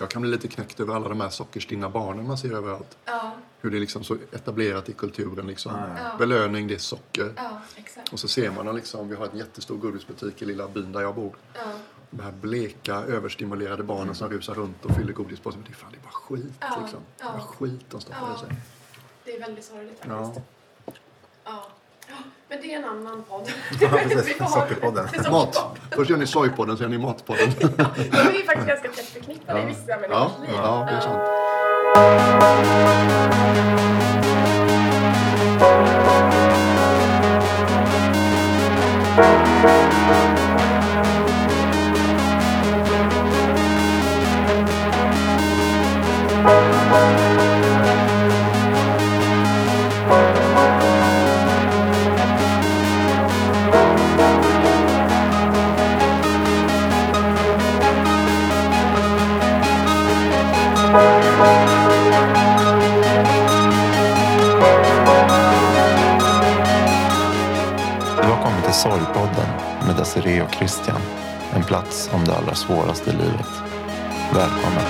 Jag kan bli lite knäckt över alla de här sockerstinna barnen man ser överallt. Ja, Hur det är liksom så etablerat i kulturen. Liksom. Ja. Belöning, det är socker. ja, exakt. Och så ser man liksom, vi har en jättestor godisbutik i lilla byn där jag bor. Ja, De här bleka, överstimulerade barnen som rusar runt och fyller godispåsen. Det är fan, det är bara skit Ja, liksom. Det är bara skit de stoppar i sig. det är väldigt sorgligt Ja. faktiskt. Ja. Ja. Men det är en annan podd. Ja, precis. Sockerpodden. Det är Mat! Först gör ni sojpodden, sen gör ni matpodden. De är ju faktiskt ganska tätt förknippade i vissa Ja, människors liv. ja, det är sant. Du Sorgpodden med Desiree och Christian. En plats om det allra svåraste i livet. Välkommen.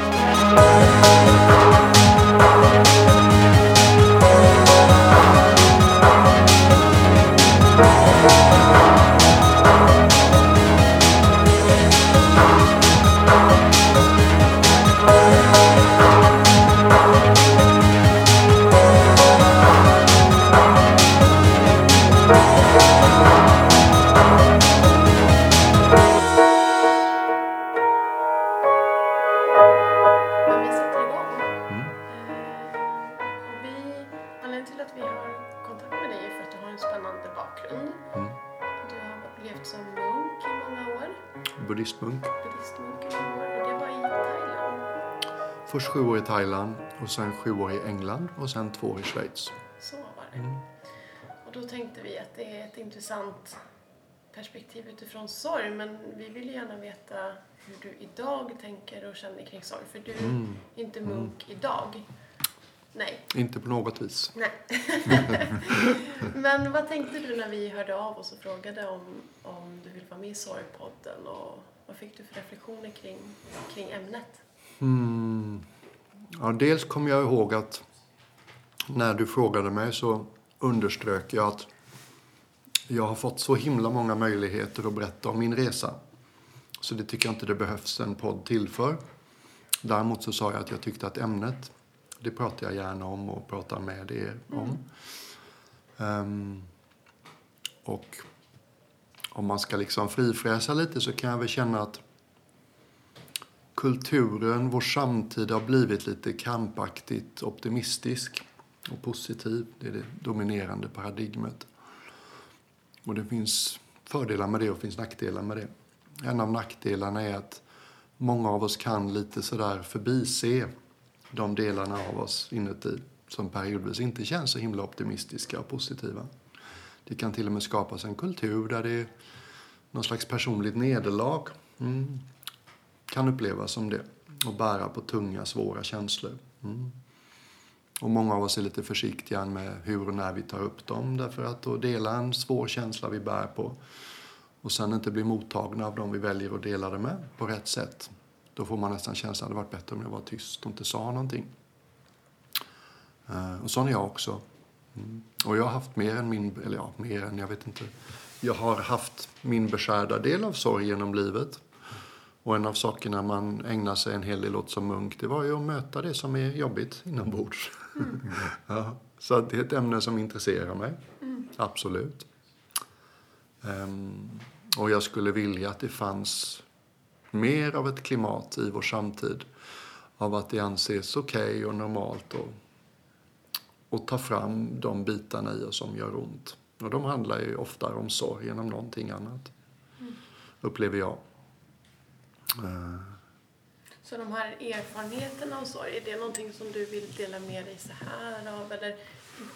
Buddhistmunk. buddhistmunk i många år och det var i Thailand. Först sju år i Thailand och sen sju år i England och sen två år i Schweiz. Så var det. Mm. Och då tänkte vi att det är ett intressant perspektiv utifrån sorg men vi vill gärna veta hur du idag tänker och känner kring sorg för du Mm. är inte munk idag. Nej. Inte på något vis. Nej. Men vad tänkte du när vi hörde av oss och frågade om, om du vill vara med i Sorgpodden och vad fick du för reflektioner kring, kring ämnet? Mm. Ja, dels kommer jag ihåg att när du frågade mig så underströk jag att jag har fått så himla många möjligheter att berätta om min resa. Så det tycker jag inte det behövs en podd till för. Däremot så sa jag att jag tyckte att ämnet, det pratar jag gärna om och pratar med er om. Ehm, och om man ska liksom frifräsa lite så kan jag väl känna att kulturen, vår samtid har blivit lite krampaktigt optimistisk och positiv. Det är det dominerande paradigmet. Och det finns fördelar med det och finns nackdelar med det. En av nackdelarna är att många av oss kan lite sådär förbise de delarna av oss inuti som periodvis inte känns så himla optimistiska och positiva. Det kan till och med skapas en kultur där det är någon slags personligt nederlag. Mm kan upplevas som det. Och bära på tunga, svåra känslor. Mm. Och många av oss är lite försiktiga med hur och när vi tar upp dem. Därför att då dela en svår känsla vi bär på och sen inte bli mottagna av dem vi väljer att dela det med på rätt sätt. Då får man nästan känslan att det varit bättre om jag var tyst och inte sa någonting. Eh, Och sån är jag också. Mm. Och jag har haft mer än min, eller ja, mer än, jag vet inte. Jag har haft min beskärda del av sorg genom livet. Och en av sakerna man ägnar sig en hel del åt som munk, det var ju att möta det som är jobbigt inombords. ja, så det är ett ämne som intresserar mig. Absolut. Ehm, och jag skulle vilja att det fanns mer av ett klimat i vår samtid av att det anses okej och normalt och, och ta fram de bitarna i oss som gör ont. Och de handlar ju oftare om sorg än om någonting annat, upplever jag. Eh, Så de här erfarenheterna av sorg, är det någonting som du vill dela med dig så här av? Eller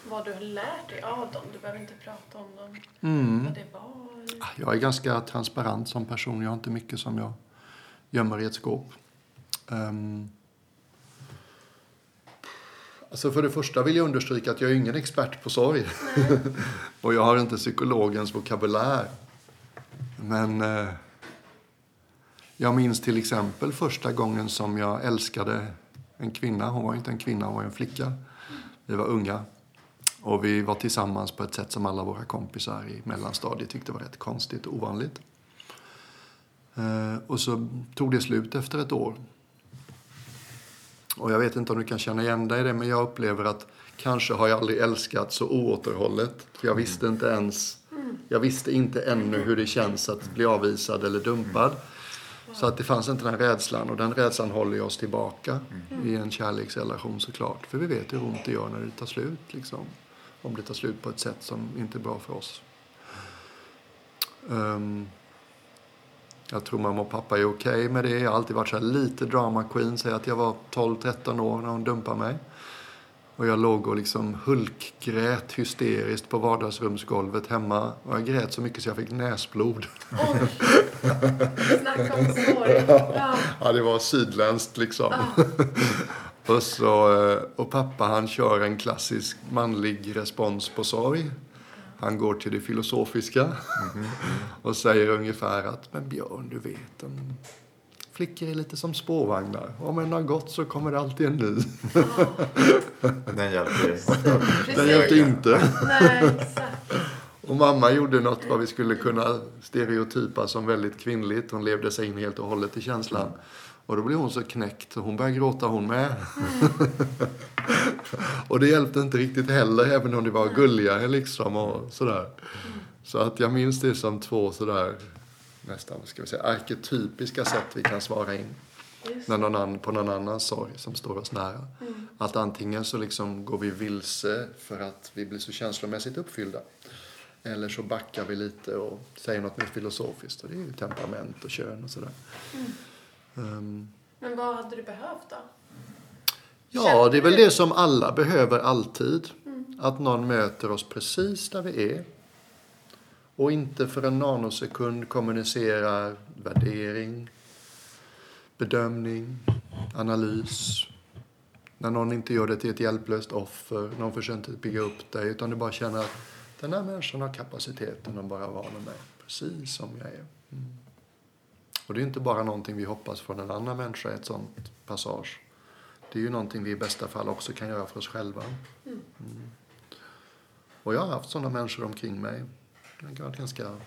vad du har lärt dig av dem? Du behöver inte prata om dem, Mm. vad det var. Jag är ganska transparent som person. Jag har inte mycket som jag gömmer i ett skåp. Um, alltså för det första vill jag understryka att jag är ingen expert på sorg. Och jag har inte psykologens vokabulär. Men eh, Jag minns till exempel första gången som jag älskade en kvinna. Hon var inte en kvinna, hon var en flicka. Vi var unga. Och vi var tillsammans på ett sätt som alla våra kompisar i mellanstadiet tyckte var rätt konstigt och ovanligt. Eh, och så tog det slut efter ett år. Och jag vet inte om du kan känna igen dig i det, men jag upplever att kanske har jag aldrig älskat så oåterhållet. För jag visste inte ens, jag visste inte ännu hur det känns att bli avvisad eller dumpad. Så att det fanns inte den rädslan och den rädslan håller oss tillbaka i en kärleksrelation såklart. För vi vet hur ont det gör när det tar slut liksom. Om det tar slut på ett sätt som inte är bra för oss. Um, jag tror mamma och pappa är okej okay med det. Jag har alltid varit så lite drama queen. Säg att jag var 12-13 år när hon dumpade mig. Och jag låg och liksom hulkgrät hysteriskt på vardagsrumsgolvet hemma. Och jag grät så mycket så jag fick näsblod. Oj! Snacka om sorg. Ja. ja, det var sydländskt liksom. Ah. och, så, eh, och pappa han kör en klassisk manlig respons på sorg. Han går till det filosofiska mm -hmm. och säger ungefär att men Björn, du vet, en flickor är lite som spårvagnar. Om en har gått så kommer det alltid en ny. Den hjälper Den hjälpte inte. Nej. Och mamma gjorde något vad vi skulle kunna stereotypa som väldigt kvinnligt. Hon levde sig in helt och hållet i känslan. Och då blev hon så knäckt och hon började gråta hon med. Och det hjälpte inte riktigt heller, även om det var gulligare liksom och sådär. Så att jag minns det som två sådär nästan ska vi säga, arketypiska sätt vi kan svara in när någon annan, på någon annan sorg som står oss nära. Mm. Att antingen så liksom går vi vilse för att vi blir så känslomässigt uppfyllda. Eller så backar vi lite och säger något mer filosofiskt. Och det är ju temperament och kön och sådär. Mm. Um, Men vad hade du behövt då? Ja, det är väl det som alla behöver alltid. Mm. Att någon möter oss precis där vi är och inte för en nanosekund kommunicerar värdering, bedömning, analys. När någon inte gör det till ett hjälplöst offer, någon försöker bygga upp dig, utan du bara känner att den här människan har kapaciteten att bara vara med mig, precis som jag är. Mm. Och det är inte bara någonting vi hoppas från en annan människa, ett sånt passage. Det är ju någonting vi i bästa fall också kan göra för oss själva. Mm. mm. Och jag har haft sådana människor omkring mig. Jag har varit ganska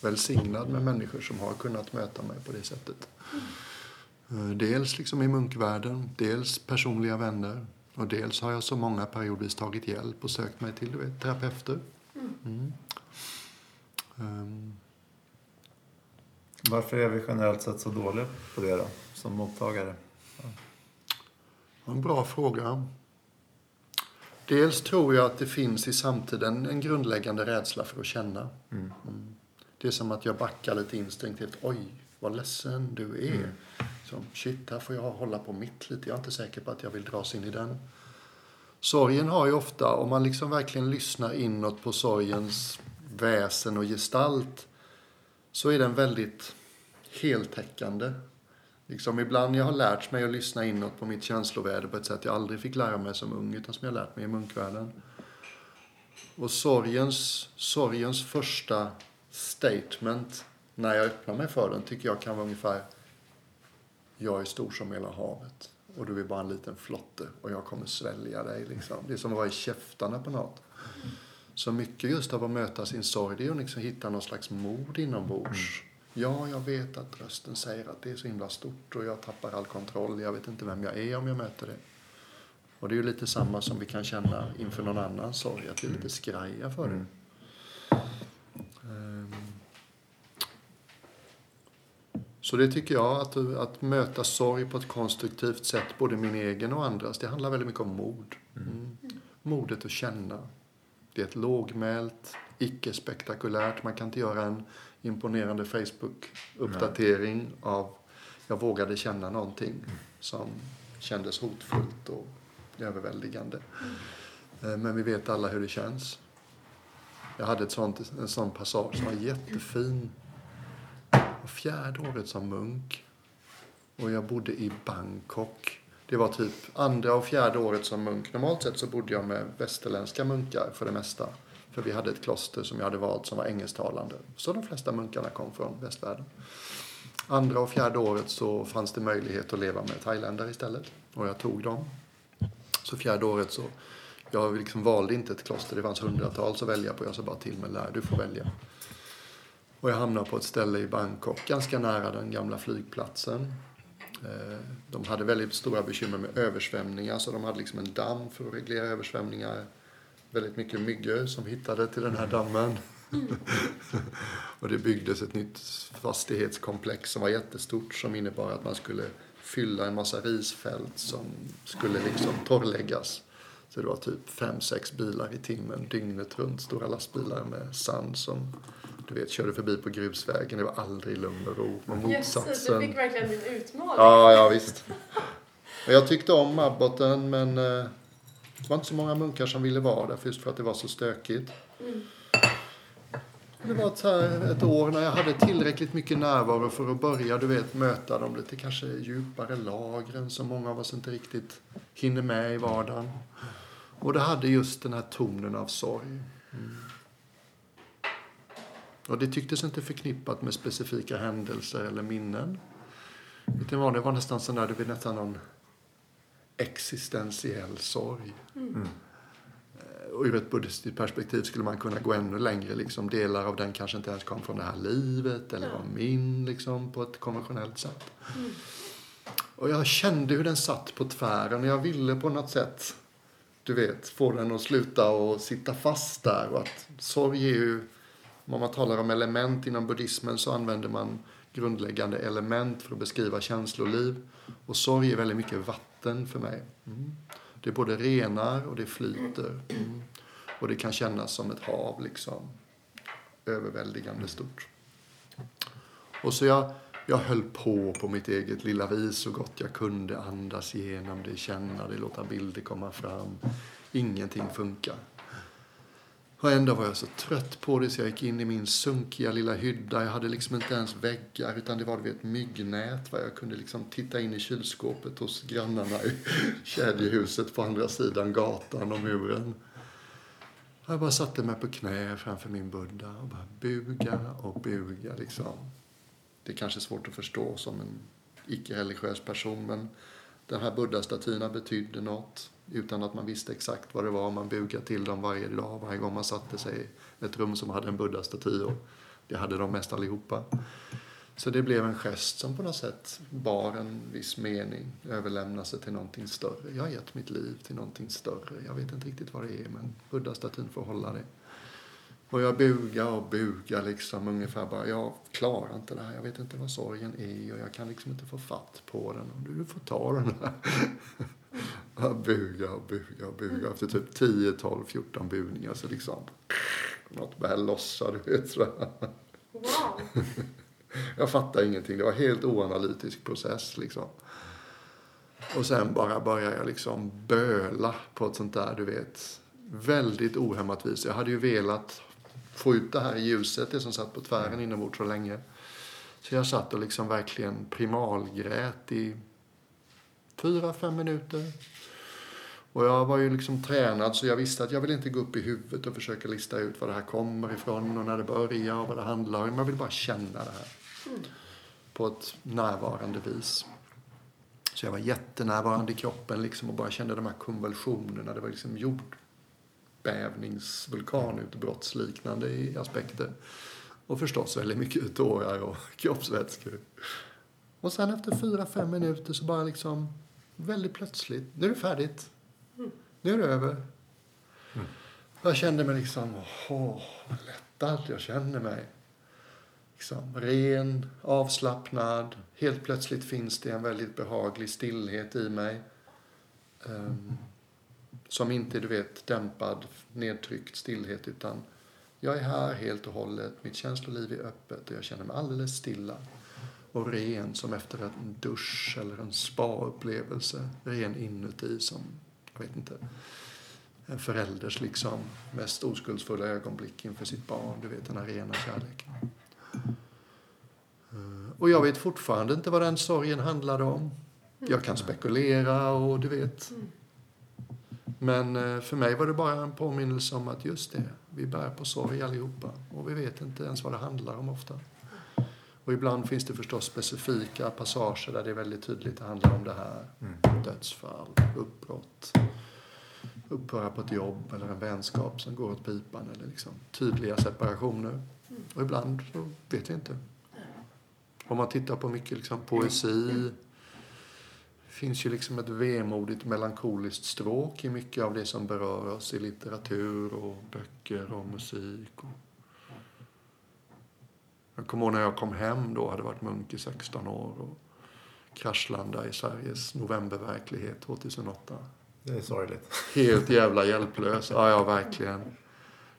välsignad med människor som har kunnat möta mig på det sättet. Mm. Dels liksom i munkvärlden, dels personliga vänner. Och dels har jag så många periodvis tagit hjälp och sökt mig till vet, terapeuter. Um. Varför är vi generellt sett så dåliga på det då, som mottagare? Ja. En bra fråga. Dels tror jag att det finns i samtiden en grundläggande rädsla för att känna. Mm. Mm. Det är som att jag backar lite instinktivt. Oj, vad ledsen du är. Mm. Så, shit, här får jag hålla på mitt lite. Jag är inte säker på att jag vill dras in i den. Sorgen har ju ofta, om man liksom verkligen lyssnar inåt på sorgens väsen och gestalt, så är den väldigt heltäckande. Liksom ibland jag har lärt mig att lyssna inåt på mitt känsloväder på ett sätt jag aldrig fick lära mig som ung, utan som jag lärt mig i munkvärlden. Och sorgens, sorgens första statement när jag öppnar mig för den tycker jag kan vara ungefär Jag är stor som hela havet och du är bara en liten flotte och jag kommer svälja dig. Liksom. Det är som att vara i käftarna på något. Så mycket just av att möta sin sorg, det är att liksom hitta någon slags mod inombords. Mm Ja, jag vet att rösten säger att det är så himla stort och jag tappar all kontroll. Jag vet inte vem jag är om jag möter det. Och det är ju lite samma som vi kan känna inför någon annan sorg, att vi är lite skraja för det. Um. Så det tycker jag, att, att möta sorg på ett konstruktivt sätt, både min egen och andras, det handlar väldigt mycket om mod. Mm. Modet att känna. Det är ett lågmält, icke-spektakulärt, man kan inte göra en imponerande Facebook-uppdatering av jag vågade känna någonting som kändes hotfullt och överväldigande. Mm. Men vi vet alla hur det känns. Jag hade ett sånt, en sån passage som var jättefin. Fjärde året som munk. Och jag bodde i Bangkok. Det var typ andra och fjärde året som munk. Normalt sett så bodde jag med västerländska munkar för det mesta. För vi hade ett kloster som jag hade valt som var engelsktalande. Så de flesta munkarna kom från västvärlden. Andra och fjärde året så fanns det möjlighet att leva med thailändare istället. Och jag tog dem. Så fjärde året så, jag liksom valde inte ett kloster, det fanns hundratals att välja på. Jag sa bara till mig, lär du får välja. Och jag hamnade på ett ställe i Bangkok, ganska nära den gamla flygplatsen. Eh, de hade väldigt stora bekymmer med översvämningar, så de hade liksom en damm för att reglera översvämningar. Väldigt mycket myggor som hittade till den här dammen. och det byggdes ett nytt fastighetskomplex som var jättestort som innebar att man skulle fylla en massa risfält som skulle liksom torrläggas. Så det var typ fem, sex bilar i timmen dygnet runt. Stora lastbilar med sand som du vet, körde förbi på grusvägen. Det var aldrig lugn och ro. Och motsatsen. Yes, du fick verkligen din utmaning. Ja, ja visst. Och jag tyckte om abboten men eh, det var inte så många munkar som ville vara där just för att det var så stökigt. Mm. Det var ett, här, ett år när jag hade tillräckligt mycket närvaro för att börja du vet, möta de lite kanske djupare lagren som många av oss inte riktigt hinner med i vardagen. Och det hade just den här tonen av sorg. Mm. Och det tycktes inte förknippat med specifika händelser eller minnen. Utan det var nästan sån där, det var nästan någon existentiell sorg. Mm. Och ur ett buddhistiskt perspektiv skulle man kunna gå ännu längre. Liksom, delar av den kanske inte ens kom från det här livet eller var min liksom, på ett konventionellt sätt. Mm. Och jag kände hur den satt på tvären och jag ville på något sätt, du vet, få den att sluta och sitta fast där. Och att sorg är ju, om man talar om element inom buddhismen så använder man grundläggande element för att beskriva känsloliv. Och sorg är väldigt mycket vatten för mig. Mm. Det både renar och det flyter. Mm. Och det kan kännas som ett hav, liksom. Överväldigande stort. Och så jag, jag höll på på mitt eget lilla vis så gott jag kunde. Andas igenom det, känna det, låta bilder komma fram. Ingenting funkar. Och ändå var jag så trött på det så jag gick in i min sunkiga lilla hydda. Jag hade liksom inte ens väggar utan det var ett myggnät. Va? Jag kunde liksom titta in i kylskåpet hos grannarna i kedjehuset på andra sidan gatan och muren. Jag bara satte mig på knä framför min buddha och bara buga och buga liksom. Det är kanske svårt att förstå som en icke-religiös person men den här buddha-statyerna betydde något utan att man visste exakt vad det var. Man bugade till dem varje dag, varje gång man satte sig i ett rum som hade en buddha-staty och det hade de mest allihopa. Så det blev en gest som på något sätt bar en viss mening, överlämna sig till någonting större. Jag har gett mitt liv till någonting större. Jag vet inte riktigt vad det är, men buddha-statyn får hålla det. Och jag bugar och bugar liksom ungefär bara, jag klarar inte det här. Jag vet inte vad sorgen är och jag kan liksom inte få fatt på den. Och du får ta den här. Jag bugar och bugar och bugar. Efter typ 10, 12, 14 bugningar så liksom något börjar lossa, du vet. Så. Wow. Jag fattar ingenting. Det var en helt oanalytisk process liksom. Och sen bara började jag liksom böla på ett sånt där, du vet, väldigt ohämmat vis. Jag hade ju velat få ut det här ljuset, det som satt på tvären inombords så länge. Så jag satt och liksom verkligen primalgrät i fyra, fem minuter. Och jag var ju liksom tränad så jag visste att jag vill inte gå upp i huvudet och försöka lista ut var det här kommer ifrån och när det börjar och vad det handlar om. Jag vill bara känna det här. På ett närvarande vis. Så jag var jättenärvarande i kroppen liksom och bara kände de här konvulsionerna. Det var liksom jordbävningsvulkanutbrottsliknande i aspekter. Och förstås väldigt mycket tårar och kroppsvätskor. Och sen efter fyra, fem minuter så bara liksom väldigt plötsligt, nu är det färdigt. Nu är det över. Mm. Jag kände mig liksom, åh, lättad. Jag känner mig liksom ren, avslappnad. Helt plötsligt finns det en väldigt behaglig stillhet i mig. Um, som inte, du vet, dämpad, nedtryckt stillhet utan jag är här helt och hållet. Mitt känsloliv är öppet och jag känner mig alldeles stilla och ren som efter en dusch eller en spa-upplevelse. Ren inuti som, jag vet inte, en förälders liksom mest oskuldsfulla ögonblick inför sitt barn. Du vet, den här rena kärleken. Eh, och jag vet fortfarande inte vad den sorgen handlade om. Jag kan spekulera och du vet. Men eh, för mig var det bara en påminnelse om att just det, vi bär på sorg allihopa. Och vi vet inte ens vad det handlar om ofta. Och ibland finns det förstås specifika passager där det är väldigt tydligt att det handlar om det här. Mm. Dödsfall, uppbrott, upphöra på ett jobb eller en vänskap som går åt pipan eller liksom tydliga separationer. Och ibland så vet vi inte. Om man tittar på mycket liksom poesi finns ju liksom ett vemodigt melankoliskt stråk i mycket av det som berör oss i litteratur och böcker och musik. Och jag kommer ihåg när jag kom hem då, hade varit munk i 16 år och kraschlandade i Sveriges novemberverklighet 2008. Det är sorgligt. Helt jävla hjälplös. Ja, ja, verkligen.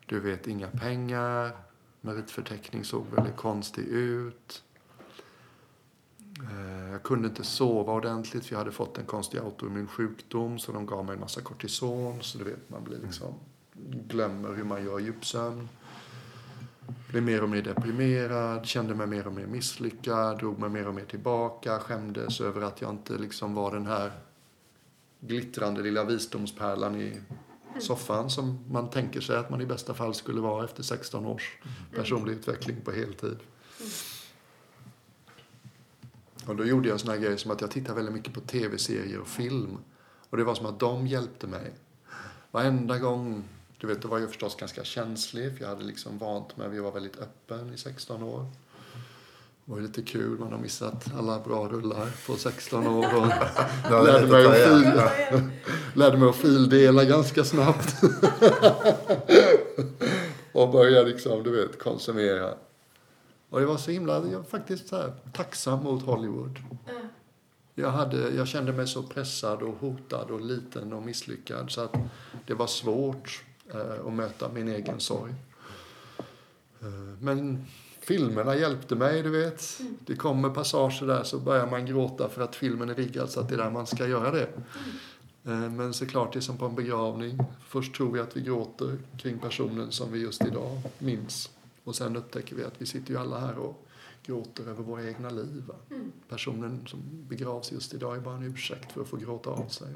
Du vet, inga pengar. Meritförteckning såg väldigt konstig ut. Eh, Jag kunde inte sova ordentligt för jag hade fått en konstig autoimmun sjukdom så de gav mig en massa kortison så du vet man blir liksom glömmer hur man gör djupsömn. Blev mer och mer deprimerad, kände mig mer och mer misslyckad, drog mig mer och mer tillbaka, skämdes över att jag inte liksom var den här glittrande lilla visdomspärlan i soffan som man tänker sig att man i bästa fall skulle vara efter 16 års personlig utveckling på heltid. Och då gjorde jag såna grejer som att jag tittade väldigt mycket på tv-serier och film. Och det var som att de hjälpte mig. Varenda gång, du vet, då var jag förstås ganska känslig för jag hade liksom vant mig, vi var väldigt öppen i 16 år. Det var ju lite kul, man har missat alla bra rullar på 16 år. Och lärde, mig att att fil, lärde mig att fildela ganska snabbt. och började liksom, du vet, konsumera. Och det var så himla, jag var faktiskt så här, tacksam mot Hollywood. Jag, hade, jag kände mig så pressad och hotad och liten och misslyckad så att det var svårt eh, att möta min egen sorg. Eh, men filmerna hjälpte mig, du vet. Det kommer passager där så börjar man gråta för att filmen är riggad så att det är där man ska göra det. Eh, Men såklart, det är som på en begravning. Först tror vi att vi gråter kring personen som vi just idag minns. Och sen upptäcker vi att vi sitter ju alla här och gråter över våra egna liv. va. Personen som begravs just idag är bara en ursäkt för att få gråta av sig.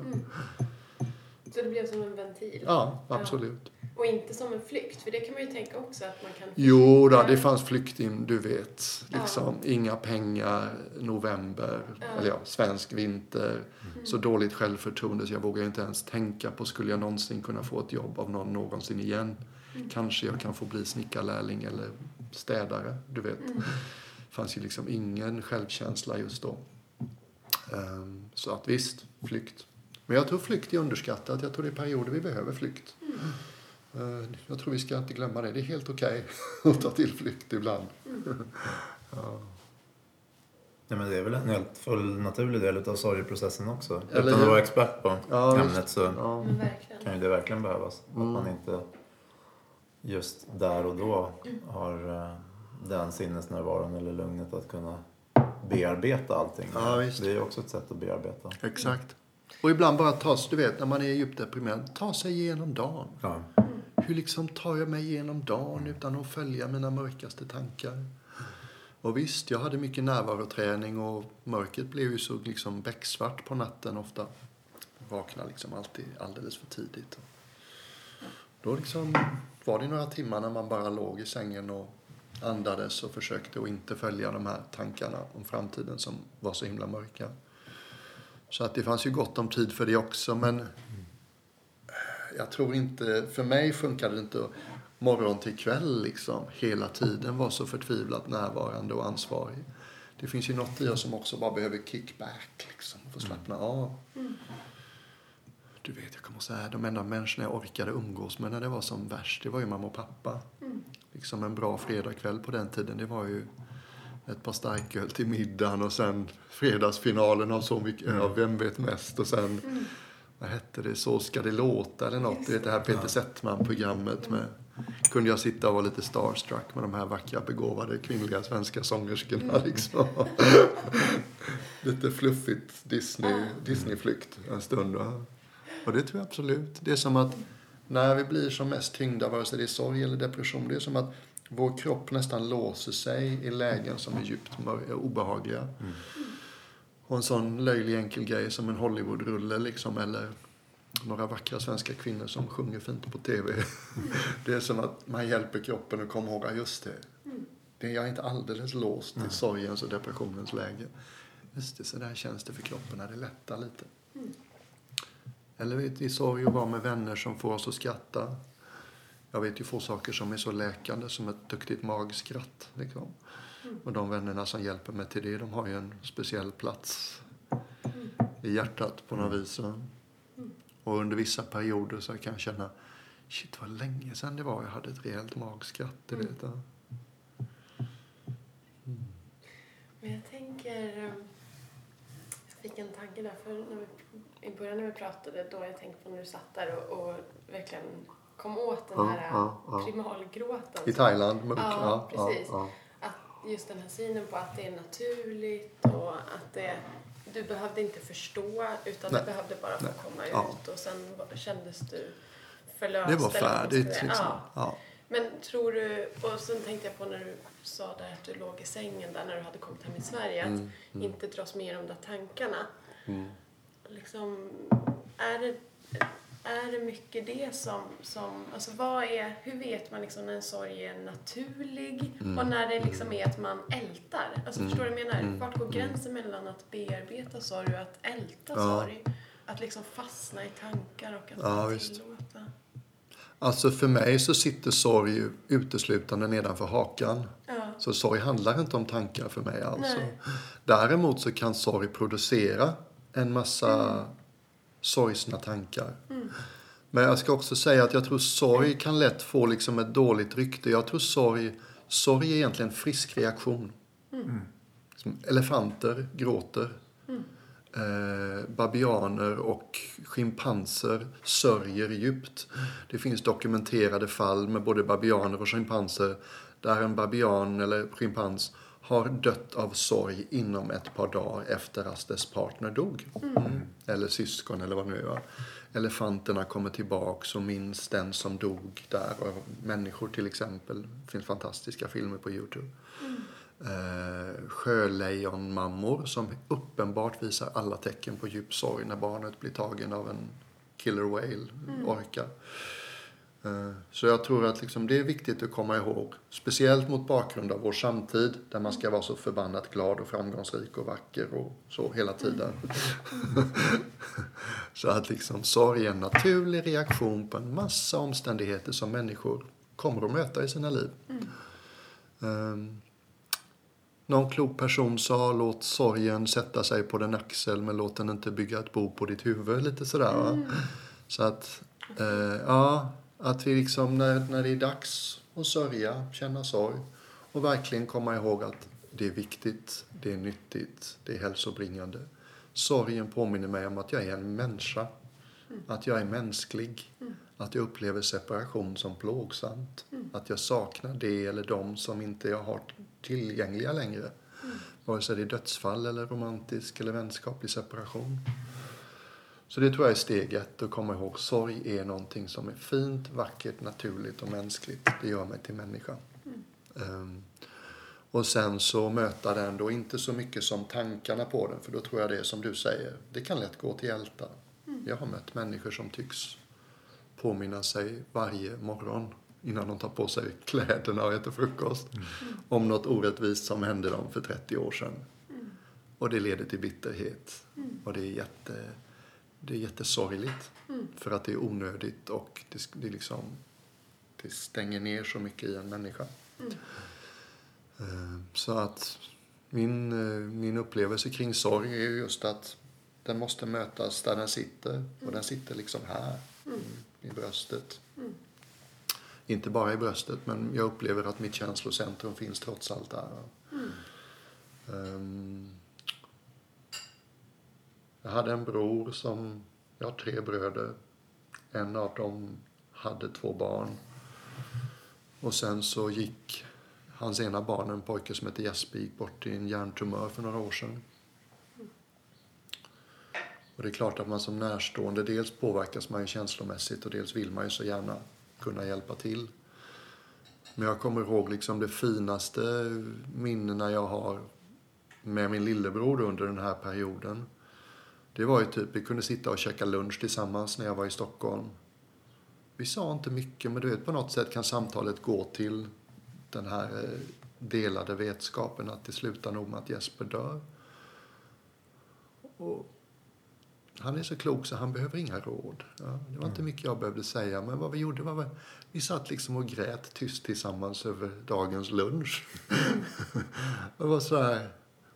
Så det blev som en ventil? Ja, absolut. Och inte som en flykt, för det kan man ju tänka också att man kan... Jo, då, Ja. det fanns flykting, du vet. Liksom, Inga pengar, november, Ja. eller ja, svensk vinter. Så dåligt självförtroende så jag vågar inte ens tänka på skulle jag någonsin kunna få ett jobb av någon någonsin igen. Kanske jag kan få bli snickarlärling eller städare, du vet. Det fanns ju liksom ingen självkänsla just då. Ehm, Så att visst, flykt. Men jag tror flykt är underskattat. Jag tror det är perioder vi behöver flykt. Eh, Jag tror vi ska inte glömma det. Det är helt okej att ta till flykt ibland. Ja, men det är väl en helt full naturlig del av sorgeprocessen också. Eller Utan att vara expert på Ja, ämnet så Ja. Kan ju det verkligen behövas. Mm. Att man inte just där och då har eh, den sinnesnärvaron eller lugnet att kunna bearbeta allting. Ja, visst. Det är ju också ett sätt att bearbeta. Exakt. Och ibland bara ta sig, du vet, när man är djupt deprimerad, ta sig igenom dagen. Ja. Hur liksom tar jag mig igenom dagen utan att följa mina mörkaste tankar? Och visst, jag hade mycket närvaroträning och mörkret blev ju så liksom becksvart på natten ofta. Vaknade liksom alltid alldeles för tidigt. Då liksom var det några timmar när man bara låg i sängen och andades och försökte att inte följa de här tankarna om framtiden som var så himla mörka. Så att det fanns ju gott om tid för det också, men jag tror inte, för mig funkade det inte morgon till kväll liksom hela tiden vara så förtvivlat närvarande och ansvarig. Det finns ju något i oss som också bara behöver kickback liksom, få slappna av. Du vet, jag kommer säga, de enda människorna jag orkade umgås med när det var som värst, det var ju mamma och pappa. Liksom en bra fredagkväll på den tiden, det var ju ett par starköl till middagen och sen fredagsfinalen av Så mycket, ja, Vem vet mest och sen vad hette det, Så ska det låta eller något. Du vet det här Peter Settman-programmet med kunde jag sitta och vara lite starstruck med de här vackra begåvade kvinnliga svenska sångerskorna liksom. lite fluffigt Disney, Disneyflykt en stund. Och det tror jag absolut. Det är som att när vi blir som mest tyngda, vare sig det är sorg eller depression, det är som att vår kropp nästan låser sig i lägen som är djupt mör- obehagliga. Och en sån löjlig enkel grej som en Hollywoodrulle liksom, eller några vackra svenska kvinnor som sjunger fint på TV. Det är som att man hjälper kroppen att komma ihåg, just det. det, jag är inte alldeles låst till sorgens och depressionens läge. Just det, så där känns det för kroppen när det lättar lite. Eller vet, i sorg och vara med vänner som får oss att skratta. Jag vet ju få saker som är så läkande som ett duktigt magskratt. Liksom. Och de vännerna som hjälper mig till det, de har ju en speciell plats i hjärtat på något vis. Och under vissa perioder så kan jag känna, shit vad länge sedan det var jag hade ett rejält magskratt. Du vet. ja. Men jag tänker... Jag fick en tanke där, för när vi, i början när vi pratade, då jag tänkte på när du satt där och, och verkligen kom åt den Ja, här ja, primalgråten. I Thailand, munk. Ja, precis. Att just den här synen på att det är naturligt och att det, du behövde inte förstå utan Nej. du behövde bara få Nej. komma ut och sen kändes du förlöst. det var färdigt liksom. Ja. Men tror du, och sen tänkte jag på när du sa där att du låg i sängen där när du hade kommit hem i Sverige, att Mm, inte dras med i de där tankarna. Mm. Liksom, är det, är det mycket det som, som alltså vad är, hur vet man liksom när en sorg är naturlig Mm. och när det liksom är att man ältar? Alltså förstår du vad jag menar? Vart går gränsen mellan att bearbeta sorg och att älta Ja. sorg? Att liksom fastna i tankar och att Ja, tillåta. Alltså för mig så sitter sorg uteslutande nedanför hakan. Ja. Så sorg handlar inte om tankar för mig alltså. Nej. Däremot så kan sorg producera en massa sorgsna tankar. Men jag ska också säga att jag tror sorg kan lätt få liksom ett dåligt rykte. Jag tror sorg, sorg är egentligen en frisk reaktion. Som elefanter gråter. Eh, babianer och schimpanser sörjer djupt. Det finns dokumenterade fall med både babianer och schimpanser där en babian eller schimpans har dött av sorg inom ett par dagar efter att dess partner dog. Mm. Eller syskon eller vad det nu är. Elefanterna kommer tillbaks och minns den som dog där. Och människor till exempel. Det finns fantastiska filmer på Youtube eh, sjölejonmammor som uppenbart visar alla tecken på djup sorg när barnet blir tagen av en killer whale, orka. Eh, Så jag tror att liksom det är viktigt att komma ihåg, speciellt mot bakgrund av vår samtid där man ska vara så förbannat glad och framgångsrik och vacker och så hela tiden. så att liksom sorg är en naturlig reaktion på en massa omständigheter som människor kommer att möta i sina liv. Ehm, någon klok person sa låt sorgen sätta sig på din axel men låt den inte bygga ett bo på ditt huvud. Lite sådär va. Så att, eh, ja, att vi liksom när, när det är dags att sörja, känna sorg och verkligen komma ihåg att det är viktigt, det är nyttigt, det är hälsobringande. Sorgen påminner mig om att jag är en människa. Att jag är mänsklig. Att jag upplever separation som plågsamt. Att jag saknar det eller de som inte jag har tillgängliga längre. Vare sig det är dödsfall eller romantisk eller vänskaplig separation. Så det tror jag är steg ett, att komma ihåg. Sorg är någonting som är fint, vackert, naturligt och mänskligt. Det gör mig till människa. Ehm, och sen så möta den då inte så mycket som tankarna på den, för då tror jag det är som du säger, det kan lätt gå till älta. Jag har mött människor som tycks påminna sig varje morgon innan de tar på sig kläderna och äter frukost om något orättvist som hände dem för 30 år sedan. Och det leder till bitterhet. Och det är, jätte, det är jättesorgligt. För att det är onödigt och det, det, är liksom, det stänger ner så mycket i en människa. Eh, Så att min, eh, min upplevelse kring sorg är just att den måste mötas där den sitter. Och den sitter liksom här, i- i bröstet. Inte bara i bröstet, men jag upplever att mitt känslocentrum finns trots allt där. Ehm, jag hade en bror som, jag har tre bröder. En av dem hade två barn. Och sen så gick hans ena barn, en pojke som heter Jesper, gick bort i en hjärntumör för några år sedan. Och det är klart att man som närstående, dels påverkas man ju känslomässigt och dels vill man ju så gärna kunna hjälpa till. Men jag kommer ihåg liksom det finaste minnena jag har med min lillebror under den här perioden. Det var ju typ, vi kunde sitta och käka lunch tillsammans när jag var i Stockholm. Vi sa inte mycket, men du vet på något sätt kan samtalet gå till den här eh, delade vetskapen att det slutar nog med att Jesper dör. Och han är så klok så han behöver inga råd. Ja, det var inte mycket jag behövde säga, men vad vi gjorde var att vi satt liksom och grät tyst tillsammans över dagens lunch. det var så här,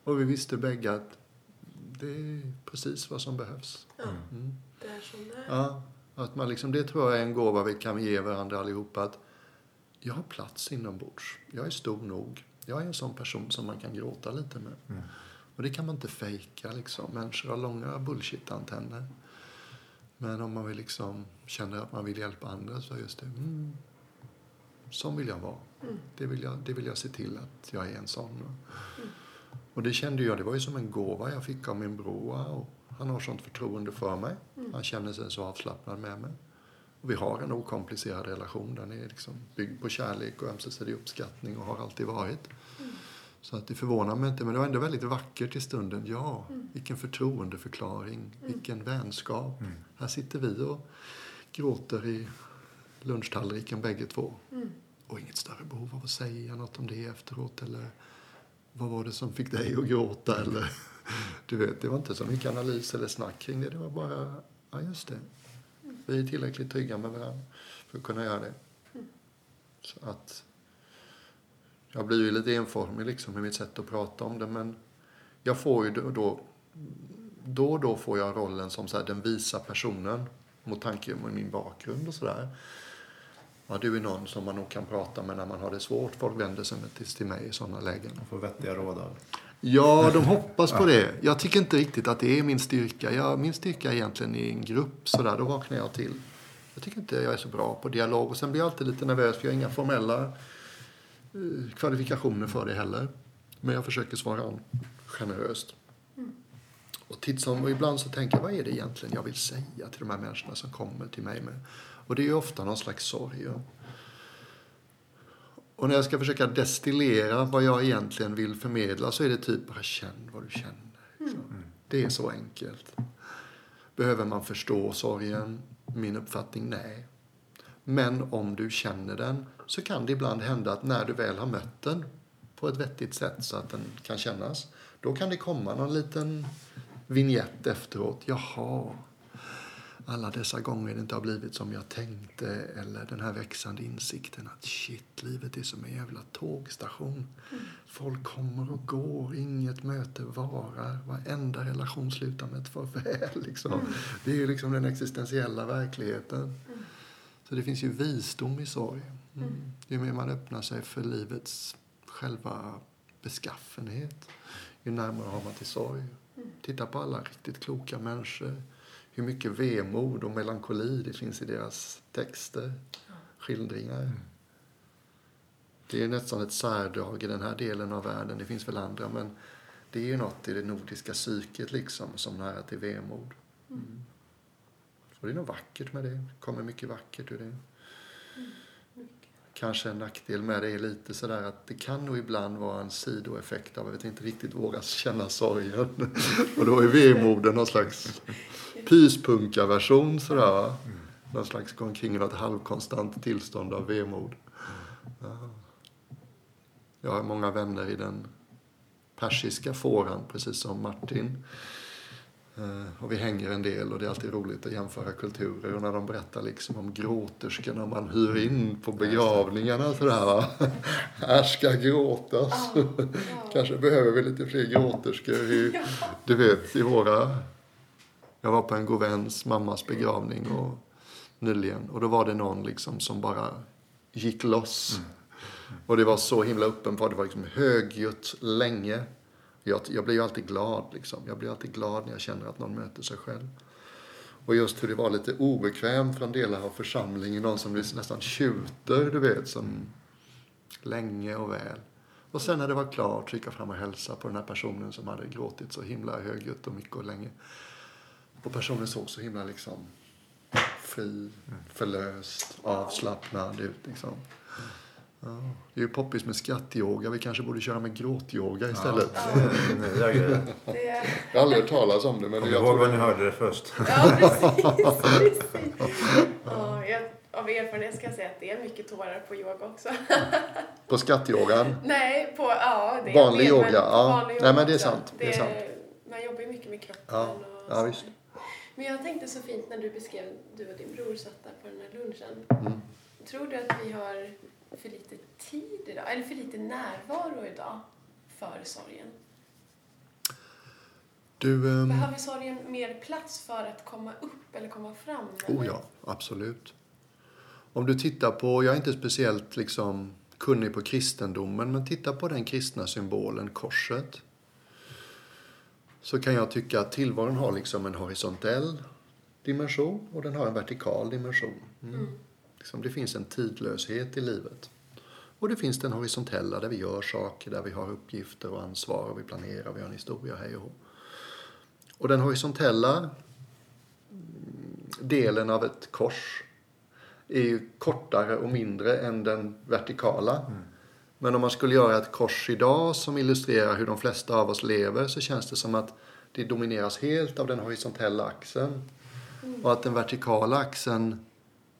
och vi visste bägge att det är precis vad som behövs. Ja, Mm. det är som det är. Ja, att man liksom, det tror jag är en gåva vi kan ge varandra allihopa. Att jag har plats inombords. Jag är stor nog. Jag är en sån person som man kan gråta lite med. Mm. Och det kan man inte fejka liksom. Människor har långa bullshit-antenner. Men om man vill liksom känner att man vill hjälpa andra så är just det, mm, sån vill jag vara. Mm. Det, vill jag, det vill jag se till att jag är en sån. Och det kände jag, det var ju som en gåva jag fick av min bror. Och han har sånt förtroende för mig. Han känner sig så avslappnad med mig. Och vi har en okomplicerad relation. Den är liksom byggd på kärlek och ömsesidig uppskattning och har alltid varit. Så att det förvånar mig inte, men det var ändå väldigt vackert i stunden. Ja, vilken förtroendeförklaring, vilken vänskap. Mm. Här sitter vi och gråter i lunchtallriken bägge två. Mm. Och inget större behov av att säga något om det efteråt eller vad var det som fick dig att gråta eller du vet, det var inte så mycket analys eller snack kring det. Det var bara, ja just det. Vi är tillräckligt trygga med varandra för att kunna göra det. Så att jag blir ju lite enformig liksom i mitt sätt att prata om det men jag får ju då, då, då och då får jag rollen som så här, den visa personen mot tanke på min bakgrund och sådär. Ja, du är någon som man nog kan prata med när man har det svårt. Folk vänder sig till, till mig i sådana lägen. Man får vettiga råd av. Ja, de hoppas på det. Jag tycker inte riktigt att det är min styrka. Jag, min styrka är egentligen i en grupp, sådär, då vaknar jag till. Jag tycker inte jag är så bra på dialog. Och sen blir jag alltid lite nervös för jag har inga formella eh, kvalifikationer för det heller. Men jag försöker svara an generöst. Och titt som, och ibland så tänker jag, vad är det egentligen jag vill säga till de här människorna som kommer till mig med? Och det är ju ofta någon slags sorg. Och när jag ska försöka destillera vad jag egentligen vill förmedla så är det typ bara känn vad du känner. liksom. Det är så enkelt. Behöver man förstå sorgen? Min uppfattning, nej. Men om du känner den så kan det ibland hända att när du väl har mött den på ett vettigt sätt så att den kan kännas, då kan det komma någon liten vignett efteråt. Jaha, alla dessa gånger det inte har blivit som jag tänkte eller den här växande insikten att shit, livet är som en jävla tågstation. Folk kommer och går, inget möte varar, varenda relation slutar med ett farväl. Liksom. Det är ju liksom den existentiella verkligheten. Så det finns ju visdom i sorg. Mm. Ju mer man öppnar sig för livets själva beskaffenhet, ju närmare har man till sorg. Titta på alla riktigt kloka människor. Hur mycket vemod och melankoli det finns i deras texter, skildringar. Det är nästan ett särdrag i den här delen av världen. Det finns väl andra, men det är ju något i det nordiska psyket liksom som nära till vemod. Mm. Så det är något vackert med det. Det kommer mycket vackert ur det. Kanske en nackdel med det är lite sådär att det kan nog ibland vara en sidoeffekt av att vi inte riktigt vågar känna sorgen. Och då är vemoden någon slags pyspunka-version sådär va? Någon slags gå omkring i något halvkonstant tillstånd av vemod. Jag har många vänner i den persiska fåran, precis som Martin. Eh, Och vi hänger en del och det är alltid roligt att jämföra kulturer. Och när de berättar liksom om gråterskorna man hyr in på begravningarna sådär va. Här ska gråtas. Kanske behöver vi lite fler gråterskor i, du vet, i våra... Jag var på en god väns mammas begravning och, nyligen och då var det någon liksom som bara gick loss. Och det var så himla uppenbart. Det var liksom högljutt länge. Jag, jag blir ju alltid glad. Liksom. Jag blir alltid glad när jag känner att någon möter sig själv. Och just hur det var lite obekvämt från delar av församlingen. Någon som nästan tjuter, du vet, som länge och väl. Och sen när det var klart så gick jag fram och hälsade på den här personen som hade gråtit så himla högljutt och mycket och länge. Och personen såg så himla liksom fri, förlöst, avslappnad ut liksom. Ja, det är ju poppis med skrattyoga. Vi kanske borde köra med gråtyoga istället. Ja, det är. Det är... Jag har aldrig hört talas om det. Men Kom jag ihåg var ni hörde det först. Ja, precis. precis. Ja, jag av erfarenhet ska jag säga att det är mycket tårar på yoga också. På skattyogan? Nej, på ja, det vanlig det, yoga? men Ja. vanlig Nej, men det är sant. Det är sant. Man jobbar ju mycket med kroppen Ja, och ja, visst. Men jag tänkte så fint när du beskrev, du och din bror satt där på den här lunchen. Mm. Tror du att vi har för lite tid idag, eller för lite närvaro idag för sorgen? Du, ehm, Behöver sorgen mer plats för att komma upp eller komma fram? oh eller? ja, absolut. Om du tittar på, jag är inte speciellt liksom kunnig på kristendomen, men titta på den kristna symbolen korset. Så kan jag tycka att tillvaron har liksom en horisontell dimension och den har en vertikal dimension. Mm. Liksom det finns en tidlöshet i livet. Och det finns den horisontella där vi gör saker, där vi har uppgifter och ansvar och vi planerar, vi har en historia, hej och. Och den horisontella mm, delen av ett kors är ju kortare och mindre än den vertikala. Men om man skulle göra ett kors idag som illustrerar hur de flesta av oss lever så känns det som att det domineras helt av den horisontella axeln. Och att den vertikala axeln,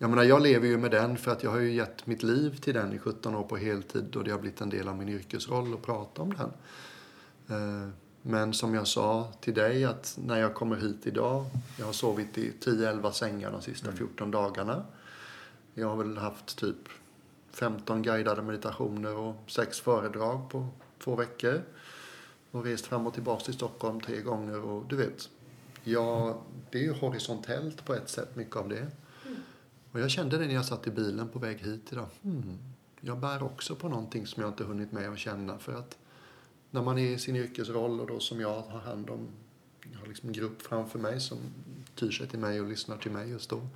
jag menar jag lever ju med den för att jag har ju gett mitt liv till den i 17 år på heltid och det har blivit en del av min yrkesroll att prata om den. Eh, Men som jag sa till dig att när jag kommer hit idag, jag har sovit i 10-11 sängar de sista 14 dagarna. Jag har väl haft typ 15 guidade meditationer och sex föredrag på två veckor. Och rest fram och tillbaka till Stockholm tre gånger och du vet. Ja, det är ju horisontellt på ett sätt, mycket av det. Och jag kände det när jag satt i bilen på väg hit idag. Mm. jag bär också på någonting som jag inte hunnit med att känna för att när man är i sin yrkesroll och då som jag har hand om, jag har liksom en grupp framför mig som tyr sig till mig och lyssnar till mig just då.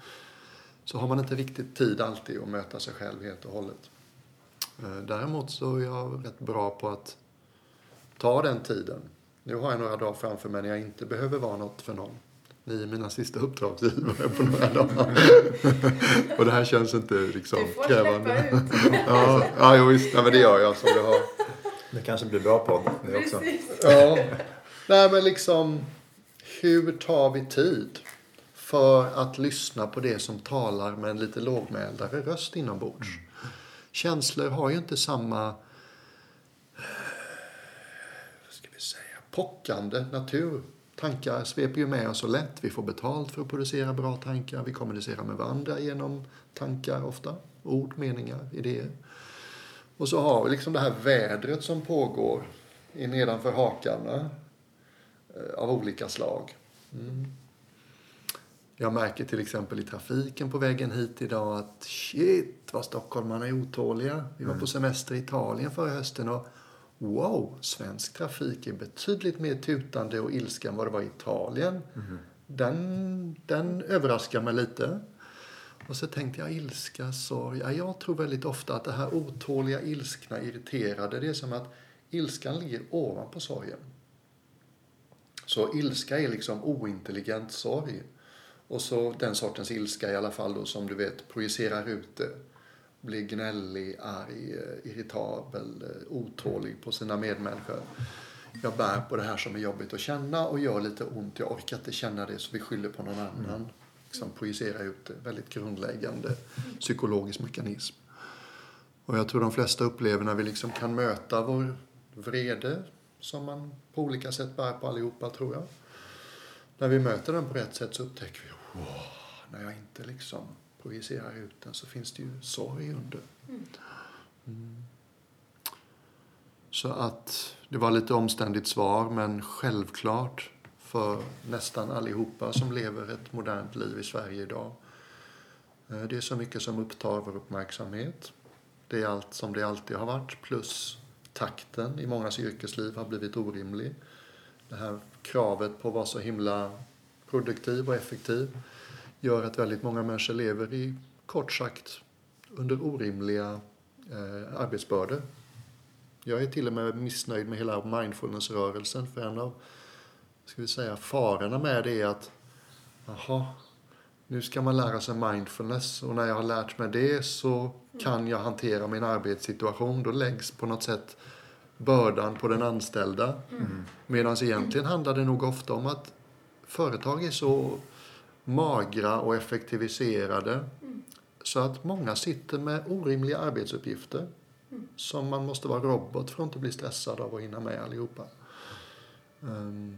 Så har man inte riktigt tid alltid att möta sig själv helt och hållet. Eh, däremot så är jag rätt bra på att ta den tiden. Nu har jag några dagar framför mig när jag inte behöver vara något för någon. Ni är mina sista uppdragsgivare på några dagar. och det här känns inte liksom Du får krävande. släppa ut. ja, ja, visst. Ja, men det gör jag som det har. Det kanske blir bra podd det också. Precis. Ja. Nej, men liksom, hur tar vi tid för att lyssna på det som talar med en lite lågmäldare röst inombords? Känslor har ju inte samma, eh, vad ska vi säga, pockande natur. Tankar sveper ju med oss så lätt. Vi får betalt för att producera bra tankar. Vi kommunicerar med varandra genom tankar ofta. Ord, meningar, idéer. Och så har vi liksom det här vädret som pågår i nedanför hakarna eh, av olika slag. Mm. Jag märker till exempel i trafiken på vägen hit idag att shit vad stockholmarna är otåliga. Vi var på semester i Italien förra hösten och wow, svensk trafik är betydligt mer tutande och ilska än vad det var i Italien. Den, den överraskar mig lite. Och så tänkte jag ilska, sorg. Ja, jag tror väldigt ofta att det här otåliga, ilskna, irriterade, det är som att ilskan ligger ovanpå sorgen. Så ilska är liksom ointelligent sorg. Och så den sortens ilska i alla fall då som du vet projicerar ut det. Blir gnällig, arg, eh, irritabel, eh, otålig på sina medmänniskor. Jag bär på det här som är jobbigt att känna och gör lite ont. Jag orkar inte känna det så vi skyller på någon annan. Liksom projicera ut det. Väldigt grundläggande psykologisk mekanism. Och jag tror de flesta upplever när vi liksom kan möta vår vrede som man på olika sätt bär på allihopa tror jag. När vi möter den på rätt sätt så upptäcker vi, wow, när jag inte liksom projicerar ut den så finns det ju sorg under. Mm. Så att det var lite omständigt svar men självklart för nästan allihopa som lever ett modernt liv i Sverige idag. Eh, Det är så mycket som upptar vår uppmärksamhet. Det är allt som det alltid har varit plus takten i mångas yrkesliv har blivit orimlig. Det här kravet på att vara så himla produktiv och effektiv gör att väldigt många människor lever i, kort sagt, under orimliga eh, arbetsbördor. Jag är till och med missnöjd med hela mindfulness-rörelsen för en av ska vi säga, farorna med det är att jaha, nu ska man lära sig mindfulness och när jag har lärt mig det så kan jag hantera min arbetssituation. Då läggs på något sätt bördan på den anställda. Medan egentligen handlar det nog ofta om att företag är så magra och effektiviserade Så att många sitter med orimliga arbetsuppgifter som man måste vara robot för att inte bli stressad av att hinna med allihopa. Um,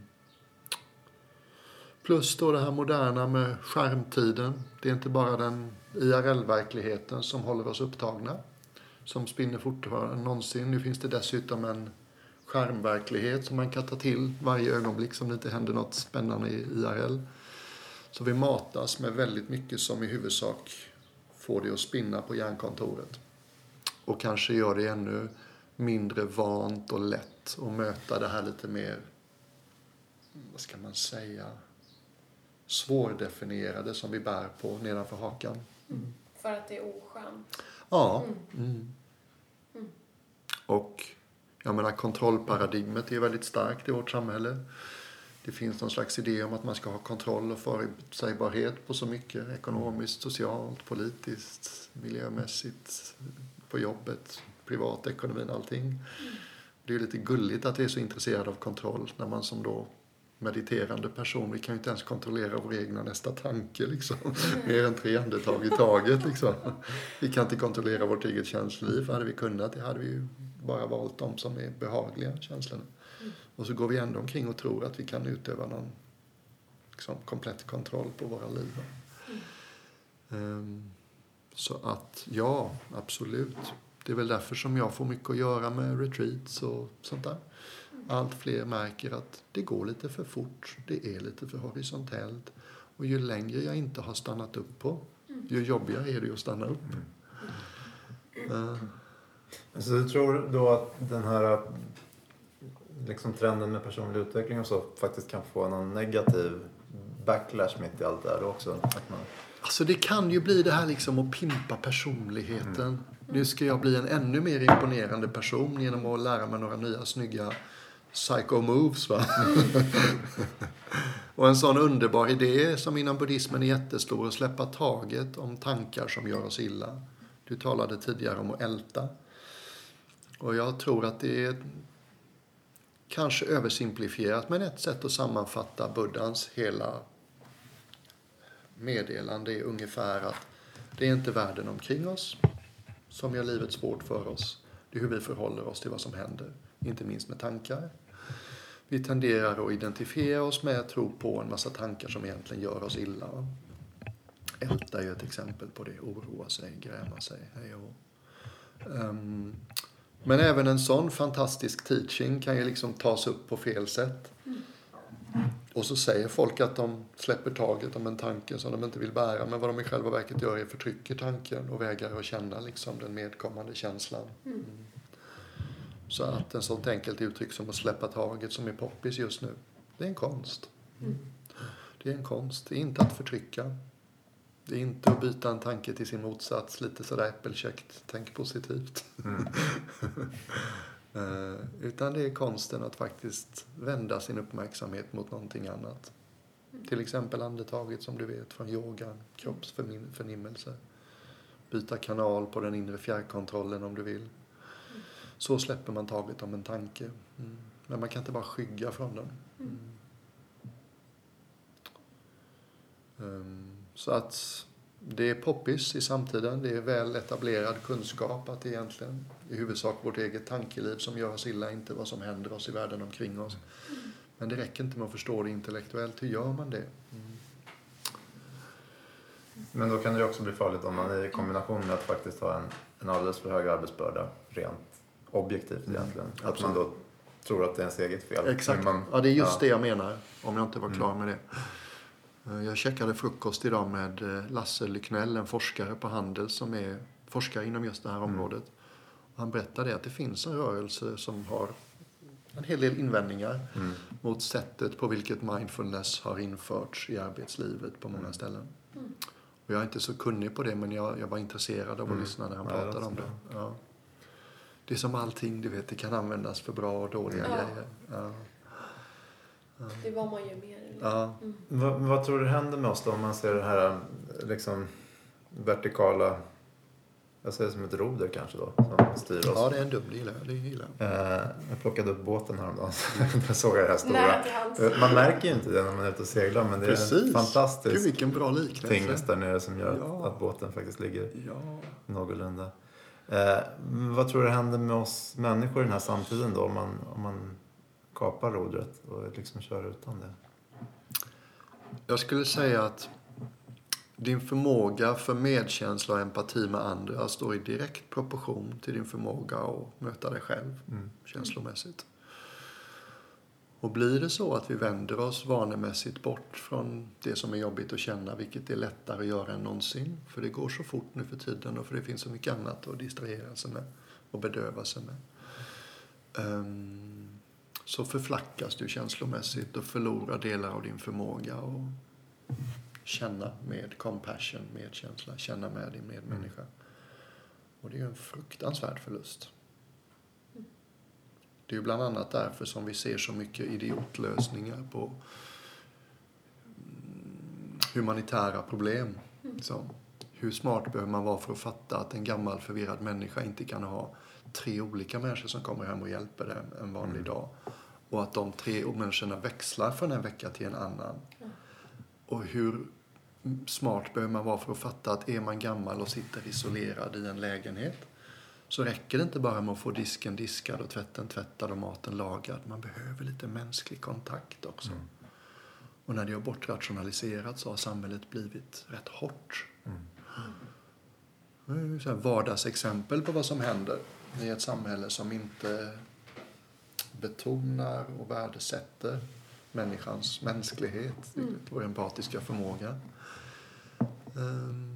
plus då det här moderna med skärmtiden. Det är inte bara den IRL-verkligheten som håller oss upptagna, som spinner fortare än någonsin. Nu finns det dessutom en skärmverklighet som man kan ta till varje ögonblick som det inte händer något spännande i IRL. Så vi matas med väldigt mycket som i huvudsak får det att spinna på hjärnkontoret. Och kanske gör det ännu mindre vant och lätt att möta det här lite mer, vad ska man säga, svårdefinierade som vi bär på nedanför hakan. Mm. För att det är oskönt? Ja. Mm. Mm. Och jag menar kontrollparadigmet är väldigt starkt i vårt samhälle. Det finns någon slags idé om att man ska ha kontroll och förutsägbarhet på så mycket. Ekonomiskt, socialt, politiskt, miljömässigt, på jobbet, privatekonomin, allting. Mm. Det är lite gulligt att det är så intresserad av kontroll när man som då mediterande person, vi kan ju inte ens kontrollera vår egna nästa tanke liksom. Mer än tre andetag i taget liksom. Vi kan inte kontrollera vårt eget känsloliv. Hade vi kunnat det hade vi ju bara valt de som är behagliga känslorna. Och så går vi ändå omkring och tror att vi kan utöva någon liksom, komplett kontroll på våra liv. Um, så att ja, absolut. Det är väl därför som jag får mycket att göra med retreats och sånt där. Allt fler märker att det går lite för fort, det är lite för horisontellt. Och ju längre jag inte har stannat upp på, ju jobbigare är det att stanna upp. Mm. Uh. Så du tror då att den här liksom trenden med personlig utveckling och så faktiskt kan få någon negativ backlash mitt i allt det här också? Att man... Alltså det kan ju bli det här liksom att pimpa personligheten. Mm. Nu ska jag bli en ännu mer imponerande person genom att lära mig några nya snygga psycho moves. Va? och en sån underbar idé som inom buddhismen är jättestor, att släppa taget om tankar som gör oss illa. Du talade tidigare om att älta. Och jag tror att det är kanske översimplifierat, men ett sätt att sammanfatta Buddhas hela meddelande är ungefär att det är inte världen omkring oss som gör livet svårt för oss. Det är hur vi förhåller oss till vad som händer, inte minst med tankar. Vi tenderar att identifiera oss med tro på en massa tankar som egentligen gör oss illa. Älta är ett exempel på det. Oroa sig, gräma sig, hej och um, men även en sån fantastisk teaching kan ju liksom tas upp på fel sätt. Och så säger folk att de släpper taget om en tanke som de inte vill bära. Men vad de i själva verket gör är förtrycker tanken och vägrar att känna liksom den medkommande känslan. Mm. Så att en sånt enkelt uttryck som att släppa taget som är poppis just nu, det är en konst. Mm. Det är en konst. Det är inte att förtrycka. Det är inte att byta en tanke till sin motsats, lite sådär äppelkäckt, tänk positivt. Mm. uh, utan det är konsten att faktiskt vända sin uppmärksamhet mot någonting annat. Mm. Till exempel andetaget som du vet från yogan, kroppsförnimmelse. Byta kanal på den inre fjärrkontrollen om du vill. Så släpper man taget om en tanke. Mm. Men man kan inte bara skygga från den. Mm. Um, så att det är poppis i samtiden. Det är väl etablerad kunskap att det egentligen i huvudsak vårt eget tankeliv som gör oss illa, inte vad som händer oss i världen omkring oss. Mm. Men det räcker inte med att förstå det intellektuellt. Hur gör man det? Mm. Men då kan det också bli farligt om man i kombination med att faktiskt ha en, en alldeles för hög arbetsbörda rent objektivt mm. egentligen. Mm, att man då tror att det är ens eget fel. Exakt. Man, ja, det är just ja. det jag menar. Om jag inte var klar mm. med det. Eh, jag checkade frukost idag med eh, Lasse Lycknell, en forskare på Handel som är forskare inom just det här mm. området. Han berättade att det finns en rörelse som har en hel del invändningar mm. mot sättet på vilket mindfulness har införts i arbetslivet på många mm. ställen. Mm. Och jag är inte så kunnig på det men jag, jag var intresserad av att mm. lyssna när han pratade om det. Ja. Det är som allting, du vet, det kan användas för bra och dåliga ja. grejer. Det är vad man gör mer. Ja. Mm. Vad, vad, tror du händer med oss då om man ser det här liksom vertikala, jag säger som ett roder kanske då, som styra oss. Ja, det är en dum, det gillar jag. Det gillar jag. Eh, jag plockade upp båten häromdagen. Där såg jag det här stora. Eh, Man märker ju inte det när man är ute och seglar men det är en Precis. Gud, fantastisk vilken bra liknelse. tingest där nere som gör Ja. att, båten faktiskt ligger Ja. någorlunda. Eh, vad tror du händer med oss människor i den här samtiden då om man, om man kapar rodret och liksom kör utan det? Jag skulle säga att din förmåga för medkänsla och empati med andra står i direkt proportion till din förmåga att möta dig själv Mm. känslomässigt. Och blir det så att vi vänder oss vanemässigt bort från det som är jobbigt att känna, vilket är lättare att göra än någonsin, för det går så fort nu för tiden och för det finns så mycket annat att distrahera sig med och bedöva sig med. Ehm, så förflackas du känslomässigt och förlorar delar av din förmåga att känna med compassion, medkänsla, känna med din medmänniska. Och det är ju en fruktansvärd förlust. Det är ju bland annat därför som vi ser så mycket idiotlösningar på mm, humanitära problem. Så, hur smart behöver man vara för att fatta att en gammal förvirrad människa inte kan ha tre olika människor som kommer hem och hjälper dem en vanlig dag. Och att de tre människorna växlar från en vecka till en annan. Och hur smart behöver man vara för att fatta att är man gammal och sitter isolerad i en lägenhet så räcker det inte bara med att få disken diskad och tvätten tvättad och maten lagad. Man behöver lite mänsklig kontakt också. Och när det har bortrationaliserats så har samhället blivit rätt hårt. Är ju så här vardagsexempel på vad som händer i ett samhälle som inte betonar och värdesätter människans mänsklighet och empatiska förmåga. Ehm,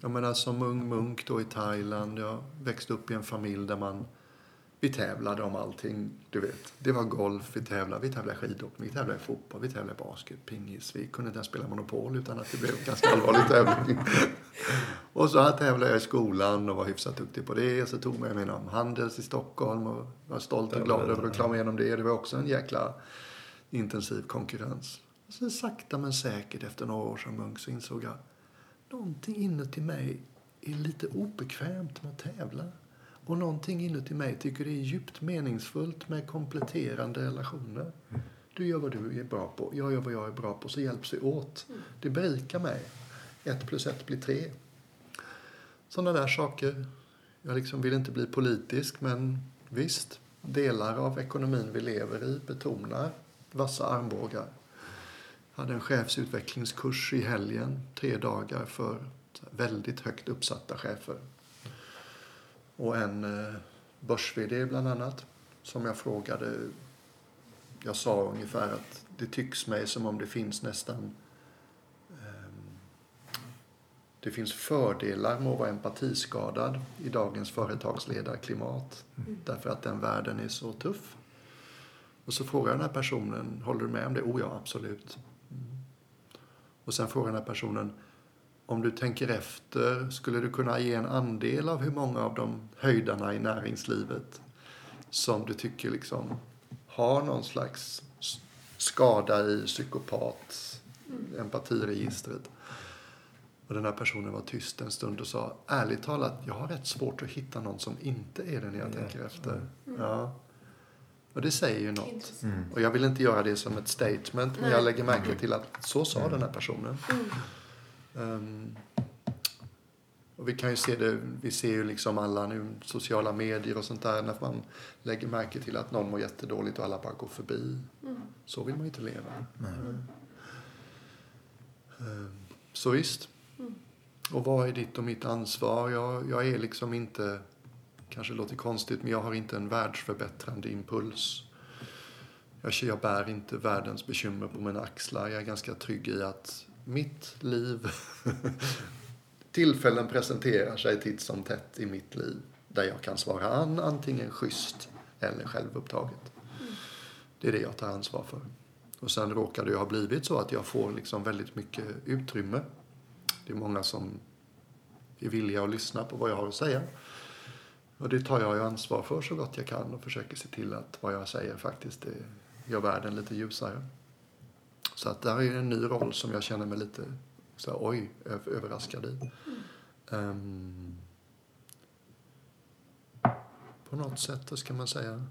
Jag menar som ung munk då i Thailand, jag växte upp i en familj där man vi tävlade om allting, du vet. Det var golf, vi tävlade, vi tävlade skidåkning, vi tävlade fotboll, vi tävlade basket, pingis. Vi kunde inte ens spela Monopol utan att det blev en ganska allvarlig tävling. och så här tävlade jag i skolan och var hyfsat duktig på det. Så tog jag mig inom Handels i Stockholm och var stolt och glad över att klara mig igenom det. Det var också en jäkla intensiv konkurrens. Och så sakta men säkert efter några år som munk så insåg jag någonting inuti mig är lite obekvämt med att tävla. Och någonting inuti mig tycker det är djupt meningsfullt med kompletterande relationer. Du gör vad du är bra på, jag gör vad jag är bra på, så hjälps vi åt. Det berikar mig. Ett plus ett blir tre. Sådana där saker. Jag liksom vill inte bli politisk, men visst, delar av ekonomin vi lever i betonar vassa armbågar. Jag hade en chefsutvecklingskurs i helgen, tre dagar för väldigt högt uppsatta chefer. Och en eh, börs bland annat, som jag frågade. Jag sa ungefär att det tycks mig som om det finns nästan ehm, det finns fördelar med att vara empatiskadad i dagens företagsledarklimat. Därför att den världen är så tuff. Och så frågar den här personen, håller du med om det? Oh ja, absolut. Mm. Och sen frågar den här personen, om du tänker efter, skulle du kunna ge en andel av hur många av de höjdarna i näringslivet som du tycker liksom har någon slags skada i psykopat empatiregistret? Och den här personen var tyst en stund och sa, ärligt talat, jag har rätt svårt att hitta någon som inte är det när jag Ja. tänker efter. Ja. Och det säger ju något. Intressant. Och jag vill inte göra det som ett statement, men Nej. jag lägger märke till att så sa den här personen. Ehm, och vi kan ju se det, vi ser ju liksom alla nu sociala medier och sånt där när man lägger märke till att någon mår jättedåligt och alla bara går förbi. Så vill man ju inte leva. Ehm, Så visst. Och vad är ditt och mitt ansvar? Jag, jag är liksom inte, kanske låter konstigt, men jag har inte en världsförbättrande impuls. Jag, jag bär inte världens bekymmer på mina axlar. Jag är ganska trygg i att mitt liv, tillfällen presenterar sig titt som tätt i mitt liv där jag kan svara an antingen schysst eller självupptaget. Det är det jag tar ansvar för. Och sen råkar det ju ha blivit så att jag får liksom väldigt mycket utrymme. Det är många som är villiga att lyssna på vad jag har att säga. Och det tar jag ju ansvar för så gott jag kan och försöker se till att vad jag säger faktiskt gör världen lite ljusare. Så att där är en ny roll som jag känner mig lite så här, oj, överraskad i. Ehm, på något sätt, ska man säga?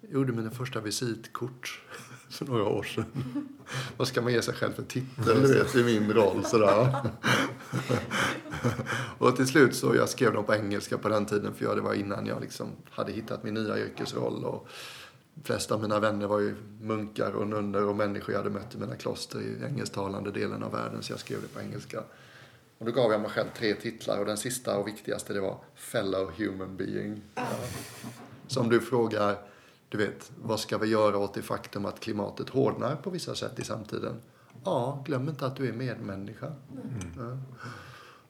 Jag gjorde mina första visitkort för några år sedan. Vad ska man ge sig själv för titel, du vet, i min roll sådär. och till slut så, jag skrev dem på engelska på den tiden, för det var innan jag liksom hade hittat min nya yrkesroll. Och flesta av mina vänner var ju munkar och nunnor och människor jag hade mött i mina kloster i engelsktalande delen av världen, så jag skrev det på engelska. Och då gav jag mig själv tre titlar och den sista och viktigaste det var Fellow Human Being. Ja. Som du frågar, du vet, vad ska vi göra åt det faktum att klimatet hårdnar på vissa sätt i samtiden? Ja, glöm inte att du är medmänniska. Mm. Ja.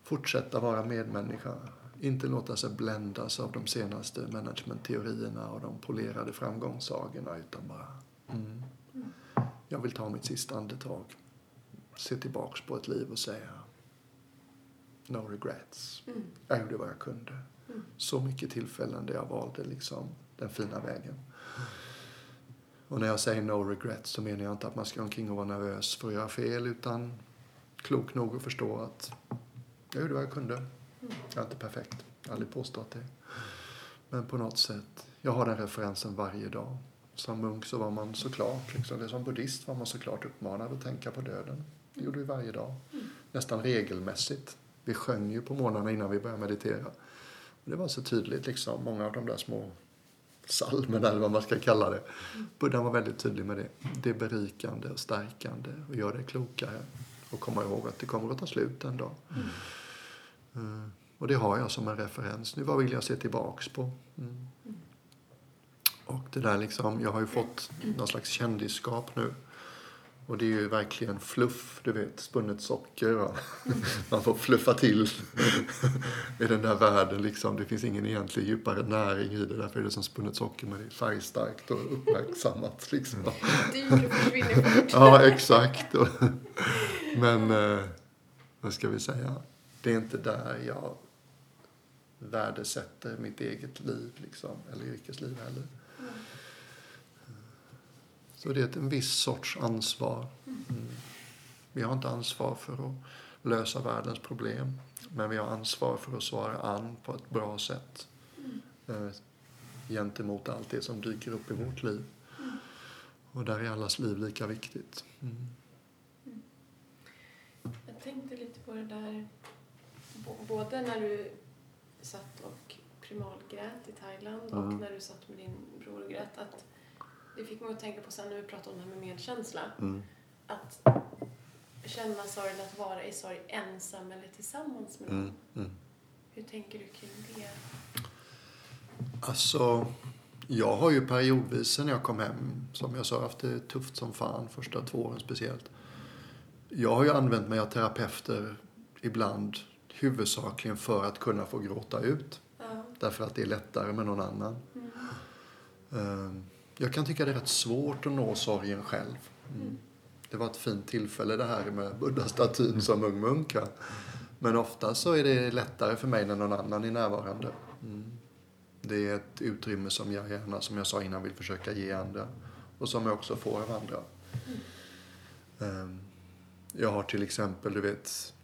Fortsätta vara medmänniska. Inte låta sig bländas av de senaste managementteorierna och de polerade framgångssagorna utan bara mm. Jag vill ta mitt sista andetag. Se tillbaks på ett liv och säga no regrets. Mm. Jag gjorde vad jag kunde. Mm. Så mycket tillfällen där jag valde liksom den fina vägen. Och när jag säger no regrets så menar jag inte att man ska omkring och vara nervös för att göra fel utan klok nog att förstå att jag gjorde vad jag kunde. Jag är inte perfekt. Jag har aldrig påstått det. Men på något sätt, jag har den referensen varje dag. Som munk så var man såklart, liksom, som buddhist var man såklart uppmanad att tänka på döden. Det gjorde vi varje dag. Nästan regelmässigt. Vi sjöng ju på morgnarna innan vi började meditera. Och det var så tydligt, liksom, många av de där små psalmerna eller vad man ska kalla det. Buddha var väldigt tydlig med det. Det är berikande och stärkande och gör dig klokare. Och komma ihåg att det kommer att ta slut en dag. Mm. Uh, och det har jag som en referens. Nu, vad vill jag se tillbaks på? Mm. Och det där liksom, jag har ju fått någon slags kändisskap nu. Och det är ju verkligen fluff, du vet, spunnet socker. Va? Man får fluffa till i den där världen. Liksom. Det finns ingen egentlig djupare näring i det. Därför är det som spunnet socker, men det är färgstarkt och uppmärksammat. Liksom. Ja, exakt. men, eh, vad ska vi säga? Det är inte där jag värdesätter mitt eget liv, liksom, eller yrkesliv heller. Så det är en viss sorts ansvar. Mm. Vi har inte ansvar för att lösa världens problem. Men vi har ansvar för att svara an på ett bra sätt eh, gentemot allt det som dyker upp i vårt liv. Och där är allas liv lika viktigt. Mm. Jag tänkte lite på det där, både när du satt och primalgrät i Thailand och mm. när du satt med din bror och grät, att det fick mig att tänka på sen när vi pratade om det här med medkänsla. Mm. Att känna sorgen att vara i sorg ensam eller tillsammans med någon. Mm. Mm. Hur tänker du kring det? Alltså, jag har ju periodvis sen jag kom hem, som jag sa, haft det tufft som fan första två åren speciellt. Jag har ju använt mig av terapeuter ibland huvudsakligen för att kunna få gråta ut. Ja. Därför att det är lättare med någon annan. Mm. Um, jag kan tycka det är rätt svårt att nå sorgen själv. Mm. Det var ett fint tillfälle det här med buddha-statyn som ung munk. Men ofta så är det lättare för mig när någon annan är närvarande. Mm. Det är ett utrymme som jag gärna, som jag sa innan, vill försöka ge andra. Och som jag också får av andra. Mm. Jag har till exempel, du vet,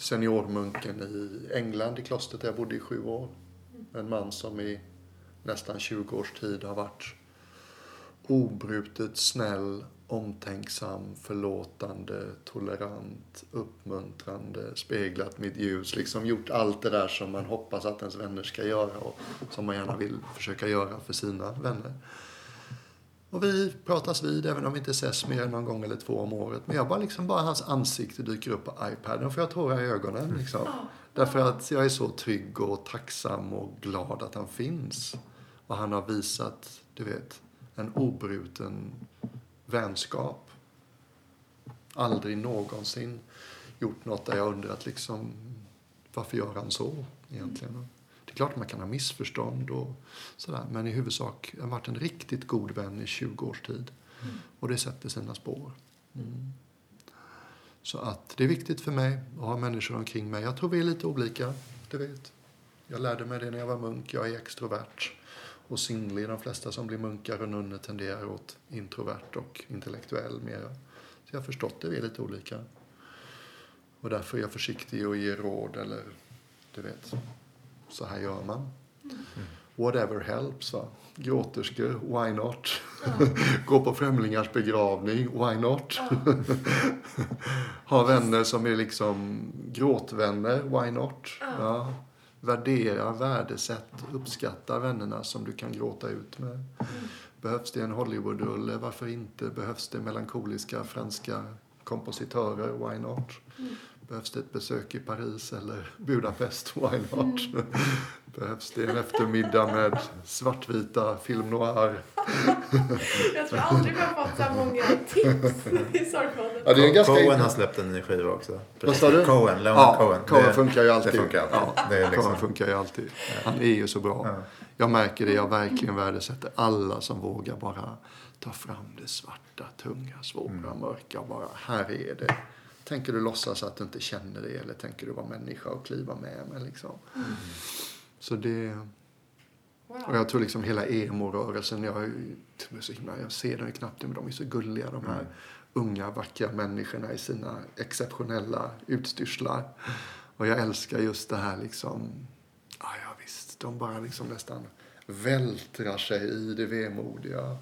seniormunken i England, i klostret där jag bodde i sju år. En man som i nästan 20 års tid har varit obrutet snäll, omtänksam, förlåtande, tolerant, uppmuntrande, speglat mitt ljus. Liksom gjort allt det där som man hoppas att ens vänner ska göra och som man gärna vill försöka göra för sina vänner. Och vi pratas vid, även om vi inte ses mer än någon gång eller två om året. Men jag bara liksom, bara hans ansikte dyker upp på iPaden får jag tårar i ögonen. Liksom. Därför att jag är så trygg och tacksam och glad att han finns. Och han har visat, du vet, en obruten vänskap. Aldrig någonsin gjort något där jag undrat liksom, varför gör han så egentligen? Det är klart att man kan ha missförstånd och sådär, men i huvudsak har varit en riktigt god vän i 20 års tid. Mm. Och det sätter sina spår. Mm. Så att det är viktigt för mig att ha människor omkring mig. Jag tror vi är lite olika, du vet. Jag lärde mig det när jag var munk. Jag är extrovert och sinnlig. De flesta som blir munkar och nunnor tenderar åt introvert och intellektuell mera. Så jag har förstått det, vi är lite olika. Och därför är jag försiktig och ger råd eller, du vet, så här gör man. Mm. whatever helps. Va? Gråterskor, why not? Gå på främlingars begravning, why not? ha vänner som är liksom gråtvänner, why not? Ja. Värdera, värdesätt, uppskatta vännerna som du kan gråta ut med. Behövs det en Hollywoodrulle, varför inte? Behövs det melankoliska franska kompositörer, why not? Behövs det ett besök i Paris eller Budapest, why not? Behövs det en eftermiddag med svartvita film noir? Jag tror aldrig vi har fått så många tips i Sorgpodden. Ja, det är en ganska Cohen har släppt en ny skiva också. Vad sa du? Cohen, Leonard Ja, Cohen. Cohen Det- funkar ju alltid. Det funkar alltid. Ja, det är liksom, Cohen funkar ju alltid. Han är ju så bra. Ja. Jag märker det, jag verkligen värdesätter alla som vågar bara ta fram det svarta, tunga, svåra, Mm. mörka. Bara, här är det. Tänker du låtsas att du inte känner det eller tänker du vara människa och kliva med mig liksom? Så det... Och Wow. jag tror liksom hela emo-rörelsen, jag, himla, jag ser dem ju knappt men de är så gulliga de här unga, vackra människorna i sina exceptionella utstyrslar. Och jag älskar just det här liksom, ja, ja visst, de bara liksom nästan vältrar sig i det vemodiga.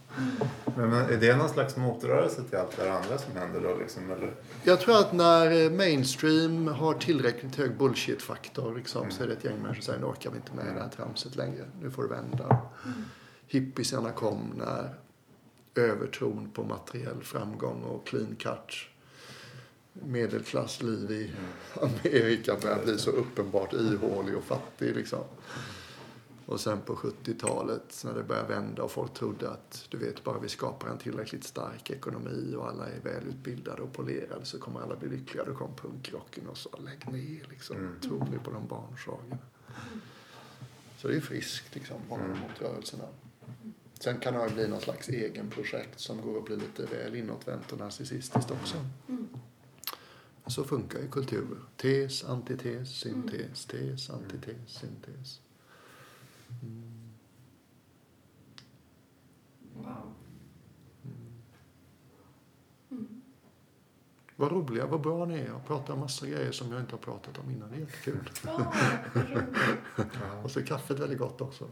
men, men är det någon slags motrörelse till allt det andra som händer då? Liksom, eller? Jag tror att när eh, mainstream har tillräckligt hög bullshit-faktor liksom, så är det ett gäng människor som säger nu orkar vi inte med det här tramset längre. Nu får det vända. Hippiesarna kom när övertron på materiell framgång och clean cut medelklassliv i Amerika började bli så uppenbart ihålig och fattig. Liksom. Och sen på 70-talet när det började vända och folk trodde att du vet bara vi skapar en tillräckligt stark ekonomi och alla är välutbildade och polerade så kommer alla bli lyckliga. Då kom punkrocken och sa lägg ner liksom. Tror ni på de barnsagorna? Så det är friskt liksom, bara mot rörelserna. Sen kan det bli någon slags egen projekt som går att bli lite väl inåtvänt och narcissistiskt också. Så funkar ju kulturer. Tes, antites, syntes, tes, antites, syntes. Wow. Vad roliga, vad bra ni är. Jag pratar om massa grejer som jag inte har pratat om innan. Det är jättekul. Ja. Och så är kaffet väldigt gott också.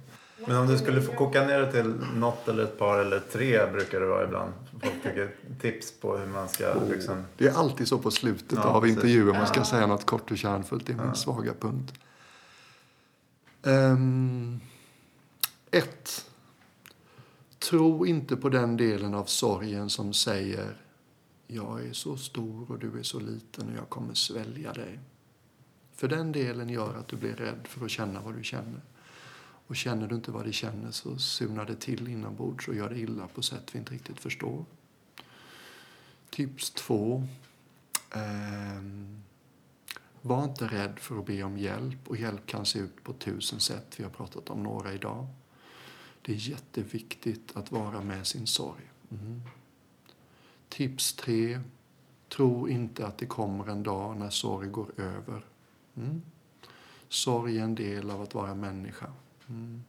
Men om du skulle få koka ner det till något eller ett par eller tre brukar det vara ibland. Folk tycker tips på hur man ska liksom... Det är alltid så på slutet Ja, av intervjuer. Man ska Ja. säga något kort och kärnfullt. Det är min Ja. svaga punkt. Um, ett. Tro inte på den delen av sorgen som säger jag är så stor och du är så liten och jag kommer svälja dig. För den delen gör att du blir rädd för att känna vad du känner. Och känner du inte vad du känner så surnar det till inombords och gör det illa på sätt vi inte riktigt förstår. Tips två. Um, var inte rädd för att be om hjälp. Och hjälp kan se ut på tusen sätt. Vi har pratat om några idag. Det är jätteviktigt att vara med sin sorg. Mm. Tips tre. Tro inte att det kommer en dag när sorg går över. Mm. Sorg är en del av att vara människa. Mm.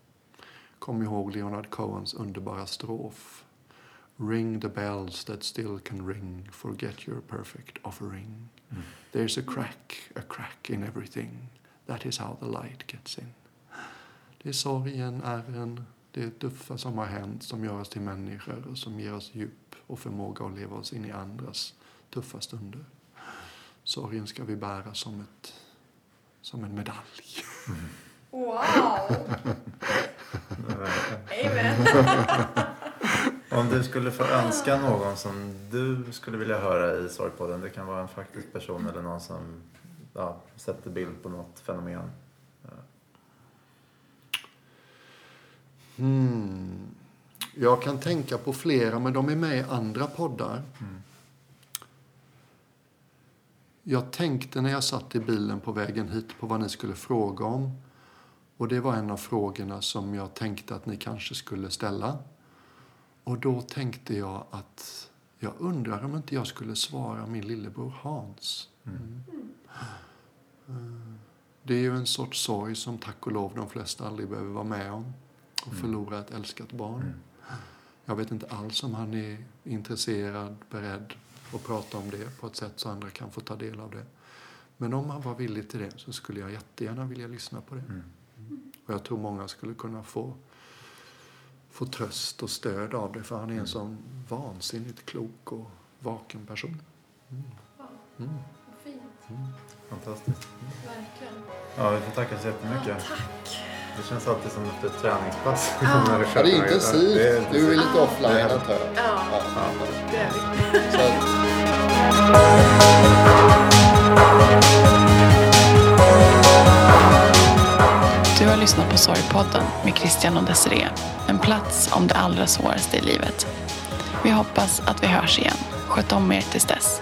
Kom ihåg Leonard Cohens underbara strof. Ring the bells that still can ring. Forget your perfect offering. There's a crack, a crack in everything. That is how the light gets in. Det är sorgen, ärren, det tuffa som har hänt som gör oss till människor och som ger oss djup och förmåga att leva oss in i andras tuffa stunder. Sorgen ska vi bära som, ett, som en medalj. Wow! Amen. Om du skulle få önska någon som du skulle vilja höra i Sorgpodden. Det kan vara en faktisk person eller någon som ja, sätter bild på något fenomen. Hmm. Jag kan tänka på flera, men de är med i andra poddar. Jag tänkte när jag satt i bilen på vägen hit på vad ni skulle fråga om. Och det var en av frågorna som jag tänkte att ni kanske skulle ställa. Och då tänkte jag att jag undrar om inte jag skulle svara min lillebror Hans. Mm. Eh, Det är ju en sorts sorg som tack och lov de flesta aldrig behöver vara med om. Och förlora ett älskat barn. Jag vet inte alls om han är intresserad, beredd att prata om det på ett sätt så andra kan få ta del av det. Men om han var villig till det så skulle jag jättegärna vilja lyssna på det. Och jag tror många skulle kunna få, få tröst och stöd av det för han är en sån vansinnigt klok och vaken person. Ja, Mm. vad fint. Fantastiskt. Verkligen. Ja, vi får tacka så jättemycket. Ja, tack. Det känns alltid som efter ett träningspass. Ja. När Ja, det är intensivt. det är Du är intensivt. lite offline Ja. antar jag. Ja, Ja. det är vi. Har lyssnat på Sorgpodden med Christian och Desiree. En plats om det allra svåraste i livet. Vi hoppas att vi hörs igen. Sköt om er tills dess.